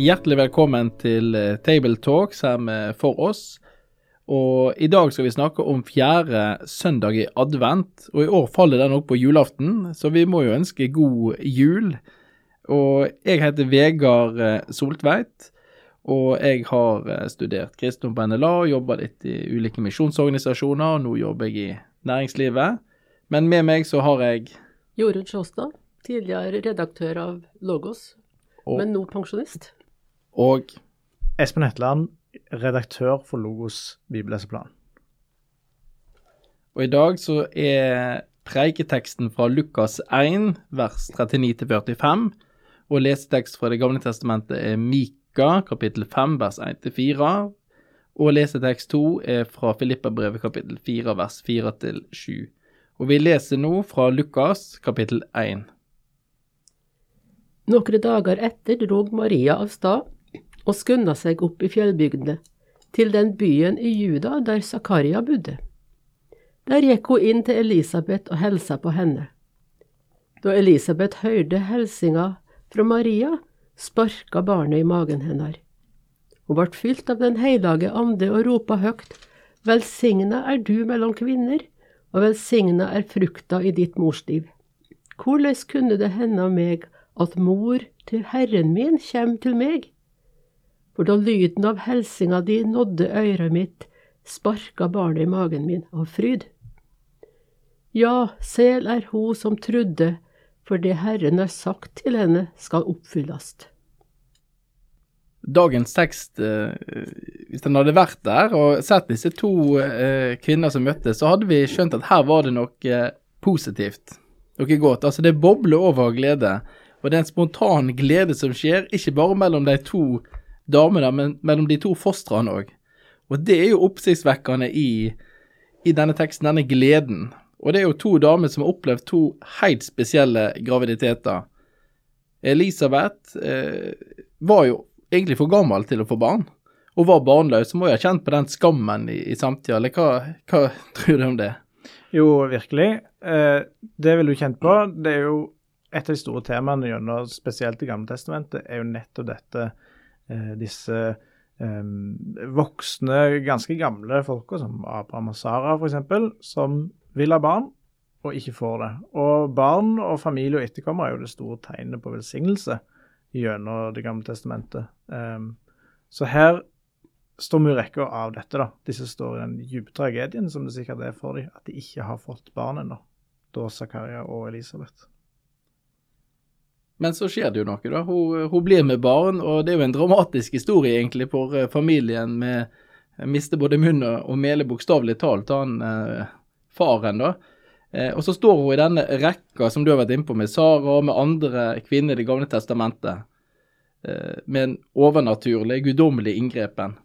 Hjertelig velkommen til eh, Table Talks her med For oss. Og I dag skal vi snakke om fjerde søndag i advent. og I år faller den òg på julaften, så vi må jo ønske god jul. Og Jeg heter Vegard eh, Soltveit, og jeg har eh, studert kristendom på NLA og jobba litt i ulike misjonsorganisasjoner. og Nå jobber jeg i næringslivet. Men med meg så har jeg Jorunn Sjåstad, tidligere redaktør av Logos, Og- men nå pensjonist. Og Espen Hetland, redaktør for Logos bibelleseplan. Og i dag så er preiketeksten fra Lukas 1, vers 39-45, og lesetekst fra Det gamle testamentet er Mika, kapittel 5, vers 1-4, og lesetekst 2 er fra Filippabrevet, kapittel 4, vers 4-7. Og vi leser nå fra Lukas, kapittel 1. Noen dager etter drog Maria av stad og skunda seg opp i fjellbygdene, til den byen i Juda der Zakaria bodde. Der gikk hun inn til Elisabeth og helsa på henne. Da Elisabeth hørte helsinga fra Maria, sparka barnet i magen hennes. Hun ble fylt av Den hellige ande og ropa høgt, Velsigna er du mellom kvinner, og velsigna er frukta i ditt mors liv. Hvordan kunne det hende meg at mor til Herren min kjem til meg? For da lyden av helsinga di nådde øret mitt, sparka barnet i magen min av fryd. Ja, sel er hun som trudde, for det Herren har sagt til henne skal oppfyllast. Dagens tekst, eh, hvis den hadde vært der og sett disse to eh, kvinner som møttes, så hadde vi skjønt at her var det noe eh, positivt, noe godt. Altså, det bobler over av glede. Og det er en spontan glede som skjer, ikke bare mellom de to damene, men mellom de to fostrene òg. Og det er jo oppsiktsvekkende i, i denne teksten, denne gleden. Og det er jo to damer som har opplevd to helt spesielle graviditeter. Elisabeth eh, var jo egentlig for gammel til å få barn, og var barnløs, så må jo ha kjent på den skammen i, i samtida. Eller hva, hva tror du om det? Jo, virkelig. Eh, det vil du kjent på. Det er jo et av de store temaene gjennom spesielt Det gamle testamentet, er jo nettopp dette disse eh, voksne, ganske gamle folka, som Abraham og Sara f.eks., som vil ha barn og ikke får det. Og barn og familie og etterkommere er jo det store tegnet på velsignelse gjennom Det gamle testamentet. Um, så her står vi i rekka av dette, da. Disse står i den dype tragedien som det sikkert er for dem, at de ikke har fått barn ennå. Da Zakaria og Elisabeth. Men så skjer det jo noe, da. Hun, hun blir med barn, og det er jo en dramatisk historie egentlig for eh, familien med Mister både munn og mele, bokstavelig talt, han eh, faren, da. Eh, og så står hun i denne rekka som du har vært inne på, med Sara og med andre kvinner i Det gamle testamentet, eh, med en overnaturlig, guddommelig inngrepen.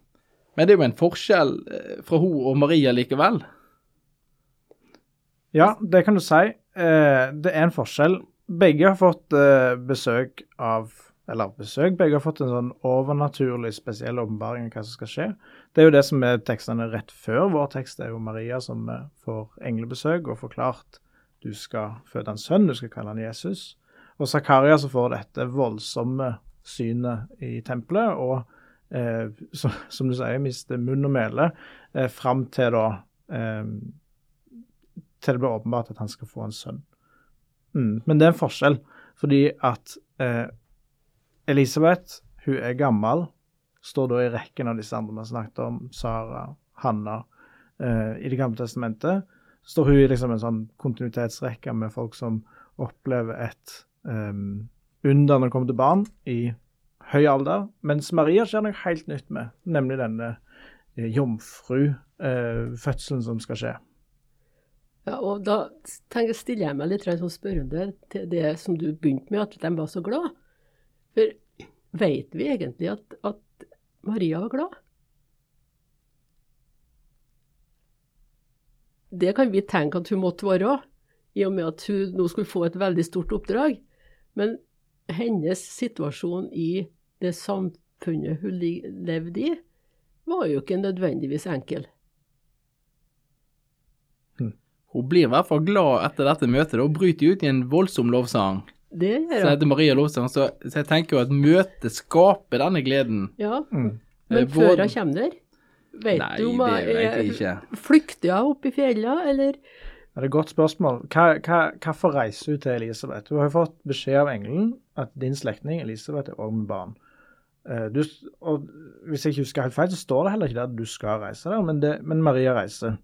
Men det er jo en forskjell eh, fra hun og Maria likevel. Ja, det kan du si. Eh, det er en forskjell. Begge har fått eh, besøk av Eller besøk, begge har fått en sånn overnaturlig spesiell åpenbaring av hva som skal skje. Det er jo det som er tekstene rett før vår tekst. Det er jo Maria som eh, får englebesøk og forklart du skal føde en sønn, du skal kalle han Jesus. Og Zakaria som får dette voldsomme synet i tempelet, og eh, som, som du sier, mister munn og mele eh, fram til da eh, til det blir åpenbart at han skal få en sønn. Mm. Men det er en forskjell, fordi at eh, Elisabeth, hun er gammel, står da i rekken av disse andre vi snakket om, Sara, Hanna, eh, i Det gamle testamentet. Står hun i liksom en sånn kontinuitetsrekke med folk som opplever et um, under når det kommer til barn, i høy alder. Mens Maria skjer noe helt nytt med, nemlig denne eh, jomfrufødselen som skal skje. Ja, og da tenker, stiller jeg meg litt sånn spørrende til det som du begynte med, at de var så glad. For vet vi egentlig at, at Maria var glad? Det kan vi tenke at hun måtte være, i og med at hun nå skulle få et veldig stort oppdrag. Men hennes situasjon i det samfunnet hun levde i, var jo ikke nødvendigvis enkel. Hun blir i hvert fall glad etter dette møtet, og bryter ut i en voldsom lovsang. Det Så gjør hun. heter Maria lovsang, så, så jeg tenker jo at møtet skaper denne gleden. Ja, Mm. men Både... før både- hun kommer der, vet Nei, du om hun er. Flykter hun opp i fjellene, eller Det er et godt spørsmål. Hva, hva, hvorfor reiser hun til Elisabeth? Hun har jo fått beskjed av engelen at din slektning Elisabeth er òg med barn. Eh, Du, og Hvis jeg ikke husker helt feil, så står det heller ikke der at du skal reise der, men, det, men Maria reiser.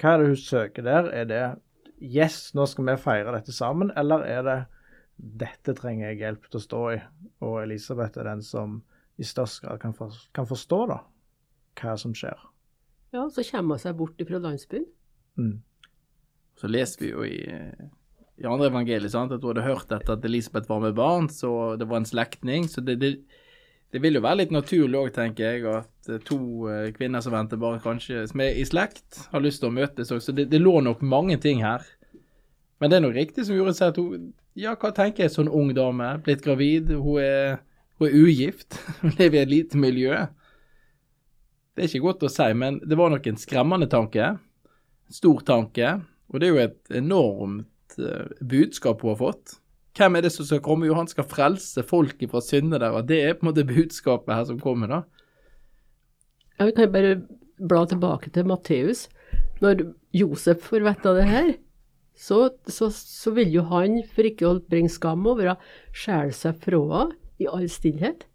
Hva er det hun søker der? Er det Yes, nå skal vi feire dette sammen, eller er det dette trenger jeg hjelp til å stå i, og Elisabeth er den som i størst grad kan, for, kan forstå da, hva som skjer. Ja, så kommer hun seg bort fra landsbyen. Mm. Så leser vi jo i, i andre evangeliet sant, at hun hadde hørt at Elisabeth var med barn, så det var en slektning. Så det, det, det vil jo være litt naturlig òg, tenker jeg, at eh, to eh, kvinner som venter barn, kanskje som er i slekt, har lyst til å møtes òg. Så det, det lå nok mange ting her. Men det er nok riktig som gjorde sier, at hun Ja, hva tenker jeg, sånn ung dame, blitt gravid, hun er, hun er ugift, hun lever i et lite miljø. Det er ikke godt å si, men det var nok en skremmende tanke. Stor tanke. Og det er jo et enormt eh, budskap hun har fått. Hvem er det som skal komme? Jo, han skal frelse folket fra synder der, og det er på en måte budskapet her som kommer, da. Ja, vi kan bare bla tilbake til Matteus. Når Josef får vite det her, så, så, så vil jo han, for ikke å bringe skam over henne, skjære seg fra henne i all stillhet.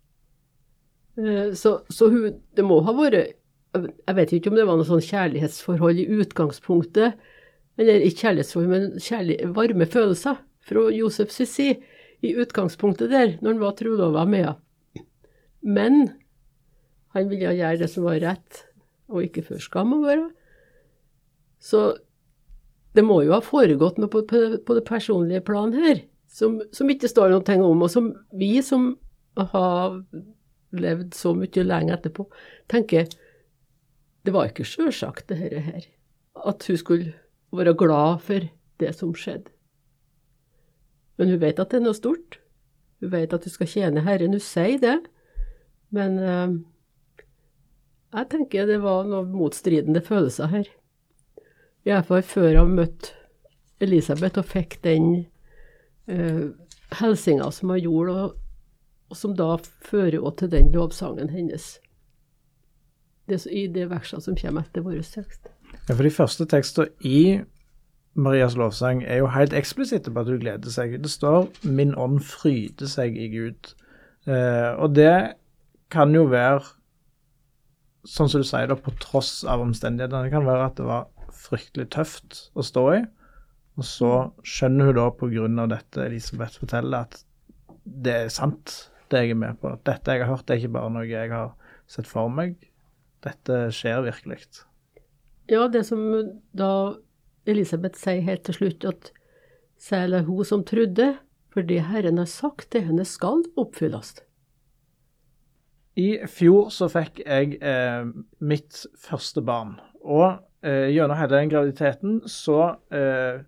Eh, Så, så hun, det må ha vært Jeg vet ikke om det var noe sånn kjærlighetsforhold i utgangspunktet, eller ikke kjærlighetsforhold, men kjærlig, varme følelser fra Josef Sissi, i utgangspunktet der, når han var trolova med henne. Men han ville gjøre det som var rett, og ikke før skam over være. Så det må jo ha foregått noe på, det personlige plan her, som, som ikke står noe om, og som vi som har levd så mye lenge etterpå, tenker det var ikke sjølsagt, det her. At hun skulle være glad for det som skjedde. Men hun vet at det er noe stort. Hun vet at hun skal tjene Herren, hun sier det. Men eh, jeg tenker det var noen motstridende følelser her. Iallfall før hun møtte Elisabeth og fikk den eh, hilsinga som hun gjorde, og, og som da fører henne til den lovsangen hennes. Det, I det versene som kommer etter vår tekst. Ja, for de første tekstene i Marias lovsang er jo helt eksplisitte på at hun gleder seg. Det står 'Min ånd fryder seg i Gud'. Eh, og det kan jo være, sånn som du sier, da, på tross av omstendighetene. Det kan være at det var fryktelig tøft å stå i. Og så skjønner hun da av dette Elisabeth forteller, at det er sant, det jeg er med på. Dette jeg har hørt, det er ikke bare noe jeg har sett for meg. Dette skjer virkelig. Ja, det som da Elisabeth sier helt til slutt, at særlig hun som trodde, for det Herren har sagt til henne skal oppfylles. I fjor så fikk jeg eh, mitt første barn. Og eh, gjennom hele den graviditeten så eh,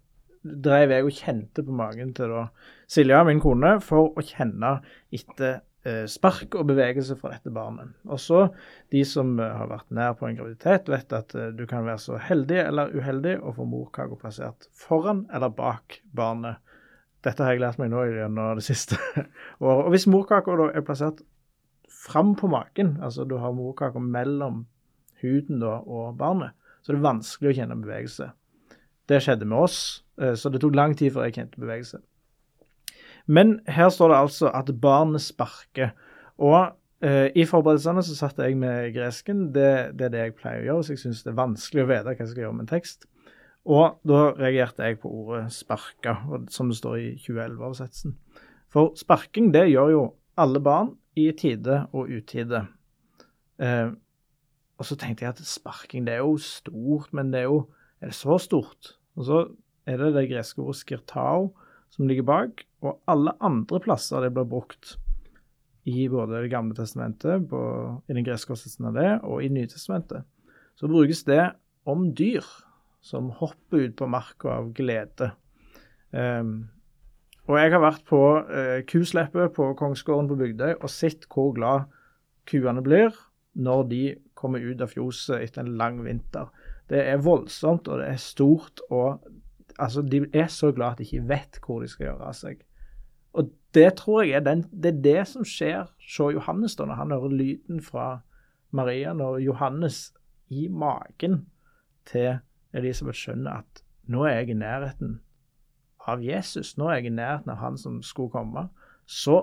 drev jeg og kjente på magen til da Silja, min kone, for å kjenne etter spark og bevegelse fra dette barnet. Og så de som eh, har vært nær på en graviditet, vet at eh, du kan være så heldig eller uheldig å få morkaka plassert foran eller bak barnet. Dette har jeg lært meg nå gjennom det siste året. Og hvis morkaka er plassert fram på magen, altså du har morkaka mellom huden da, og barnet, så er det vanskelig å kjenne bevegelse. Det skjedde med oss, eh, så det tok lang tid før jeg kjente bevegelse. Men her står det altså at barnet sparker. Og eh, i forberedelsene så satt jeg med gresken. Det, det er det jeg pleier å gjøre, så jeg syns det er vanskelig å vite hva jeg skal gjøre med en tekst. Og da reagerte jeg på ordet 'sparka', som det står i 2011-oversettelsen. For sparking, det gjør jo alle barn i tide og utide. Eh, og så tenkte jeg at sparking, det er jo stort, men det er jo Er det så stort? Og så er det det greske ordet skirtao som ligger bak, og alle andre plasser det blir brukt i både Det gamle testamentet, på, i den greske oversettelsen av det, og i Nytestamentet, så brukes det om dyr som hopper ut på marka av glede. Um, og jeg har vært på uh, kusleppet på Kongsgården på Bygdøy og sett hvor glad kuene blir når de kommer ut av fjoset etter en lang vinter. Det er voldsomt, og det er stort, og altså, de er så glad at de ikke vet hvor de skal gjøre av seg. Og det tror jeg er, den, det, er det som skjer hos Johannes da, når han hører lyden fra Maria, når Johannes i magen til Elisabeth skjønner at nå er jeg i nærheten av Jesus, nå er jeg i nærheten av han som skulle komme, så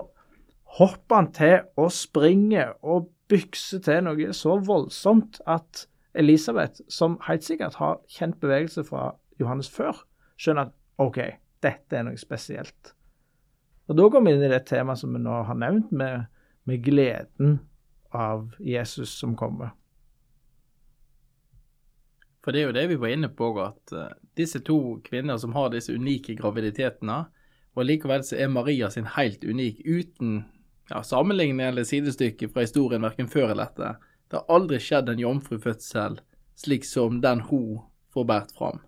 hopper han til og springer og bykser til noe så voldsomt at Elisabeth, som helt sikkert har kjent bevegelse fra Johannes før, skjønner at OK, dette er noe spesielt. Og Da går vi inn i det temaet som vi nå har nevnt, med, med gleden av Jesus som kommer. For det er jo det vi var inne på, at uh, disse to kvinner som har disse unike graviditetene, og likevel så er Maria sin helt unik, uten ja, sammenligning eller sidestykke fra historien verken før eller etter. Det har aldri skjedd en jomfrufødsel slik som den hun får båret fram.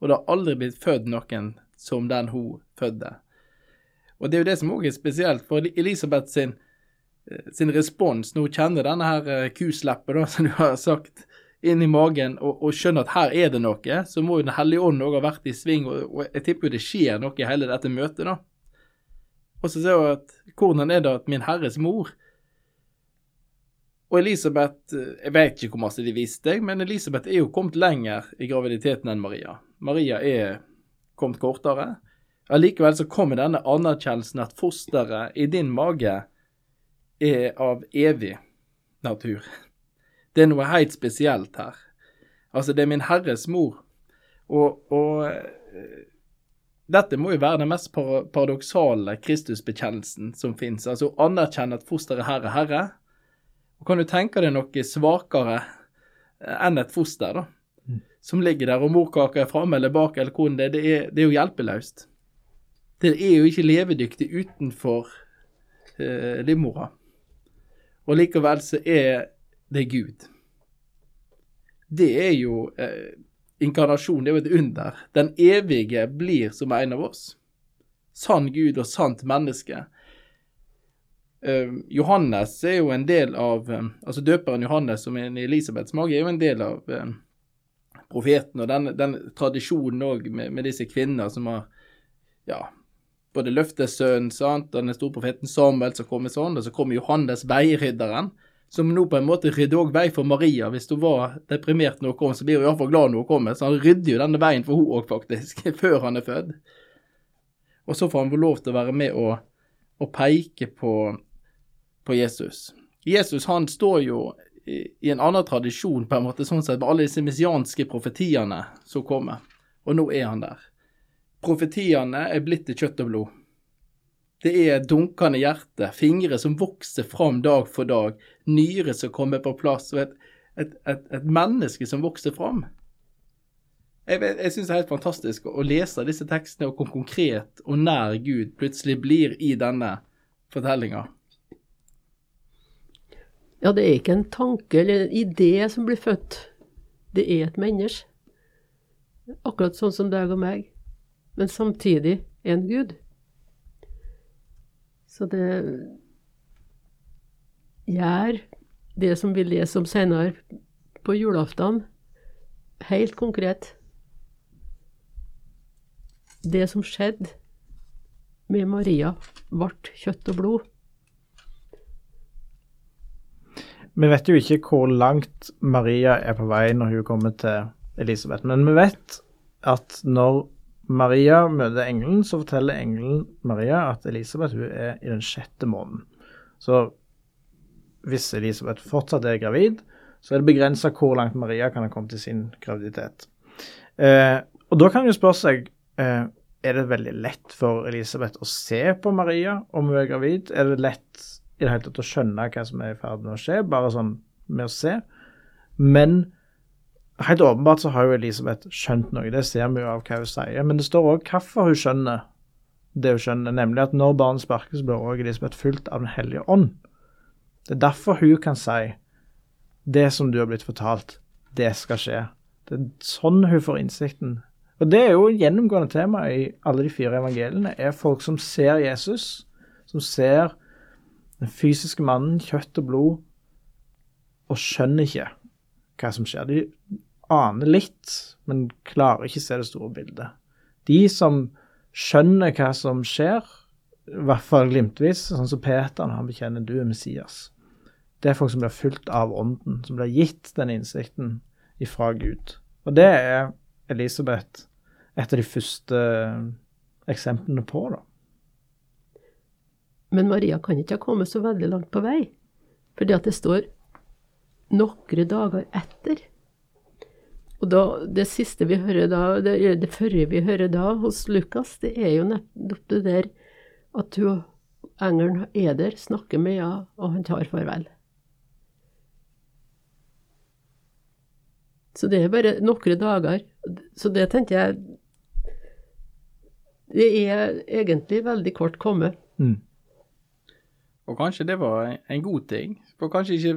Og det har aldri blitt født noen som den hun fødte. Og det er jo det som òg er spesielt, for Elisabeth sin, eh, sin respons når hun kjenner denne her eh, kusleppet, da, som du har sagt, inn i magen og, og, skjønner at her er det noe, så må jo Den hellige ånd òg ha vært i sving, og, og, jeg tipper jo det skjer noe i hele dette møtet, da. Og så ser hun at hvordan er det at min herres mor Og Elisabeth eh, Jeg vet ikke hvor masse de visste, men Elisabeth er jo kommet lenger i graviditeten enn Maria. Maria er kommet kortere. Allikevel så kommer denne anerkjennelsen at fosteret i din mage er av evig natur. Det er noe helt spesielt her. Altså, det er min Herres mor. Og, og eh, dette må jo være den mest paradoksale Kristusbekjennelsen som fins. Altså å anerkjenne at fosteret her er Herre. Og kan du tenke deg noe svakere enn et foster, da? Mm. Som ligger der, og morkaka er framme eller bak, eller hvordan det er. Det er, det er jo hjelpeløst. Det er jo ikke levedyktig utenfor eh, livmora. Og likevel så er det Gud. Det er jo eh, inkarnasjon, det er jo et under. Den evige blir som en av oss. Sann Gud og sant menneske. Eh, Johannes er jo en del av eh, Altså døperen Johannes som er i Elisabeths mage, er jo en del av uh, profeten og den, den tradisjonen òg med, med, disse kvinner som har ja, både løftesønnen sant, og den store profeten Samuel som kommer sånn, og så kommer Johannes veirydderen, som nå på en måte rydder òg vei for Maria. Hvis hun var deprimert når hun kom, så blir hun iallfall glad når hun kommer. Så han rydder jo denne veien for hun òg, faktisk, før han er født. Og så får han lov til å være med og, og peke på, på, Jesus. Jesus han står jo i, en annen tradisjon, på en måte, sånn sett, med alle disse messianske profetiene som kommer. Og nå er han der. Profetiene er blitt til kjøtt og blod. Det er dunkende hjerte, fingre som vokser fram dag for dag, nyre som kommer på plass, og et, et, et, et menneske som vokser fram. Jeg, jeg syns det er helt fantastisk å lese disse tekstene og hvor konkret og nær Gud plutselig blir i denne fortellinga. Ja, det er ikke en tanke eller en idé som blir født. Det er et menneske. Akkurat sånn som deg og meg men samtidig en Gud. Så det gjør det som vi leser om senere på julaften, helt konkret. Det som skjedde med Maria, ble kjøtt og blod. Vi vet jo ikke hvor langt Maria er på vei når hun kommer til Elisabeth, men vi vet at når Maria møter engelen, så forteller engelen Maria at Elisabeth hun er i den sjette måneden. Så hvis Elisabeth fortsatt er gravid, så er det begrensa hvor langt Maria kan ha kommet til sin graviditet. Eh, og da kan en spørre seg eh, er det veldig lett for Elisabeth å se på Maria om hun er gravid. Er det lett i det hele tatt å skjønne hva som er i ferd med å skje, bare sånn med å se? Men Helt åpenbart så har jo Elisabeth skjønt noe, det ser vi jo av hva hun sier. Men det står òg hvorfor hun skjønner det hun skjønner, nemlig at når barnet sparkes, blir òg Elisabeth fulgt av Den hellige ånd. Det er derfor hun kan si det som du har blitt fortalt, det skal skje. Det er sånn hun får innsikten. Og det er jo gjennomgående tema i alle de fire evangeliene, er folk som ser Jesus, som ser den fysiske mannen, kjøtt og blod, og skjønner ikke hva som skjer. De aner litt, men klarer ikke se det store bildet. De som skjønner hva som skjer, i hvert fall glimtvis, sånn som Peter når han bekjenner du er Messias. Det er folk som blir fulgt av Ånden, som blir gitt den innsikten ifra Gud. Og det er Elisabeth et av de første eksemplene på, da. Men Maria kan ikke ha kommet så veldig langt på vei, fordi at det står noen dager etter. Og da, det siste vi hører da, det, det førre vi hører da hos Lukas, det er jo nettopp det der at hun, engelen er der, snakker med ja, og han tar farvel. Så det er bare noen dager. Så det tenker jeg Det er egentlig veldig kort kommet. Mm. Og kanskje det var en, god ting. For kanskje ikke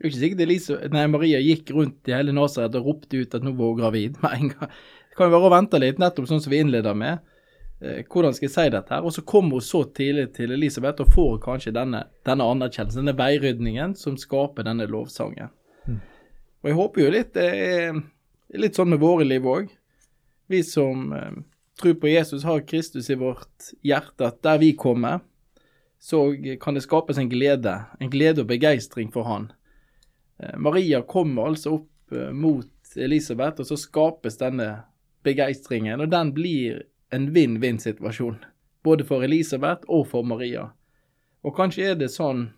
Det er ikke sikkert Elise, nei, Maria gikk rundt i hele Nasaret og ropte ut at nå var hun gravid med en gang. Det kan jo være å vente litt, nettopp sånn som vi innleder med. Eh, hvordan skal jeg si dette her? Og så kommer hun så tidlig til Elisabeth og får kanskje denne, denne anerkjennelsen, denne veirydningen som skaper denne lovsangen. Og jeg håper jo litt det er litt sånn med våre liv òg. Vi som eh, tror på Jesus, har Kristus i vårt hjerte, at der vi kommer, så kan det skapes en glede. En glede og begeistring for Han. Eh, Maria kommer altså opp eh, mot Elisabeth, og så skapes denne begeistringen. Og den blir en vinn-vinn-situasjon. Både for Elisabeth og for Maria. Og kanskje er det sånn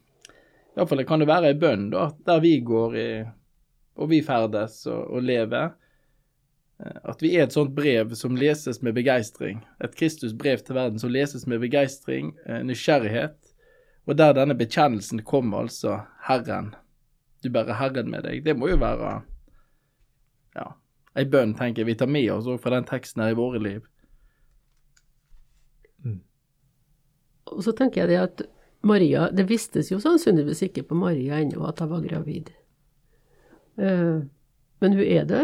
Iallfall kan det være ei bønn, da, der vi går i og vi ferdes og, og lever. Eh, at vi er et sånt brev som leses med begeistring. Et Kristus-brev til verden som leses med begeistring, eh, nysgjerrighet, og der denne bekjennelsen kommer, altså Herren. Du bærer Herren med deg. Det må jo være ja, ei bønn, tenker jeg vi tar med oss òg fra den teksten her i våre liv. Og så tenker jeg det at Maria Det vistes jo sannsynligvis ikke på Maria ennå at hun var gravid. Eh, men hun er det,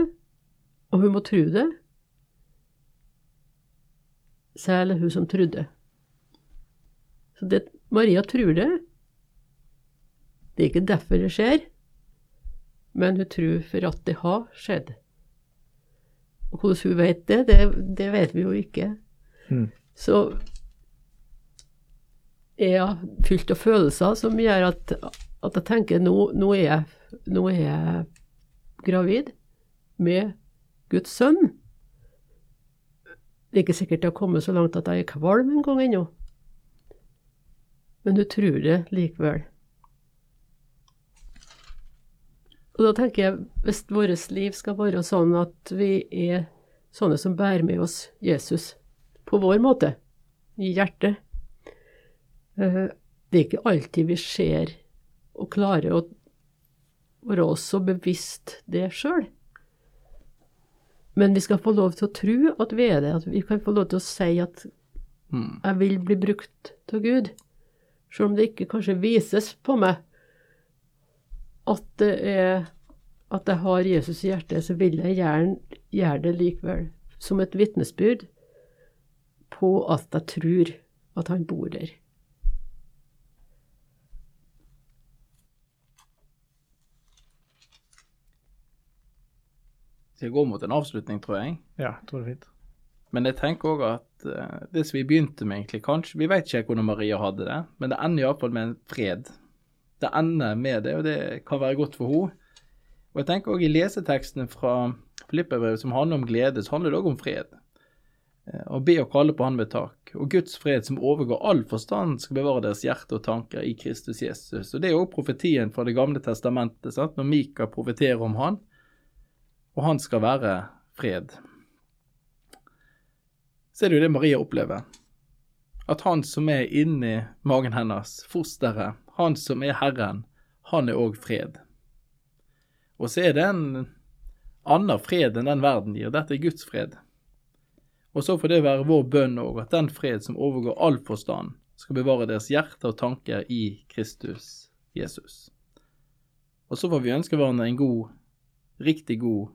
og hun må tro det. Særlig hun som trodde. Så det, Maria tror det. Det er ikke derfor det skjer, men hun tror for at det har skjedd. Og hvordan hun vet det, det, det vet vi jo ikke. Mm. Så er jeg fylt av følelser som gjør at, at jeg tenker nå, nå, er jeg, nå er jeg gravid med Guds sønn. Det er ikke sikkert det har kommet så langt at jeg er kvalm en gang ennå. Men du tror det likevel. Og da tenker jeg, hvis vårt liv skal være sånn at vi er sånne som bærer med oss Jesus på vår måte, i hjertet eh, Det er ikke alltid vi ser og klarer å være oss så bevisst det sjøl. Men vi skal få lov til å tro at vi er det, at vi kan få lov til å si at Mm. jeg vil bli brukt til Gud. Selv om det ikke kanskje vises på meg at det er at jeg har Jesus i hjertet, så vil jeg gjerne gjøre det likevel. Som et vitnesbyrd på at jeg tror at han bor der. Jeg går mot en avslutning, tror jeg. Ja, tror det er fint. Men jeg tenker òg at uh, det som vi begynte med, egentlig, kanskje Vi vet ikke hvordan Maria hadde det, men det ender iallfall med en fred. Det ender med det, og det kan være godt for henne. Og jeg tenker òg i lesetekstene fra Filippebrevet som handler om glede, så handler det òg om fred. Uh, Å be og kalle på Han ved tak. Og Guds fred som overgår all forstand, skal bevare deres hjerte og tanker i Kristus Jesus. Og Det er òg profetien fra Det gamle testamentet, sant? når Mika profeterer om Han, og han skal være fred. Så er det jo det Maria opplever. At han som er inni magen hennes, fosteret, han som er Herren, han er òg fred. Og så er det en annen fred enn den verden gir. Dette er Guds fred. Og så får det være vår bønn òg, at den fred som overgår all forstand, skal bevare deres hjerte og tanker i Kristus Jesus. Og så får vi ønske hverandre en god, riktig god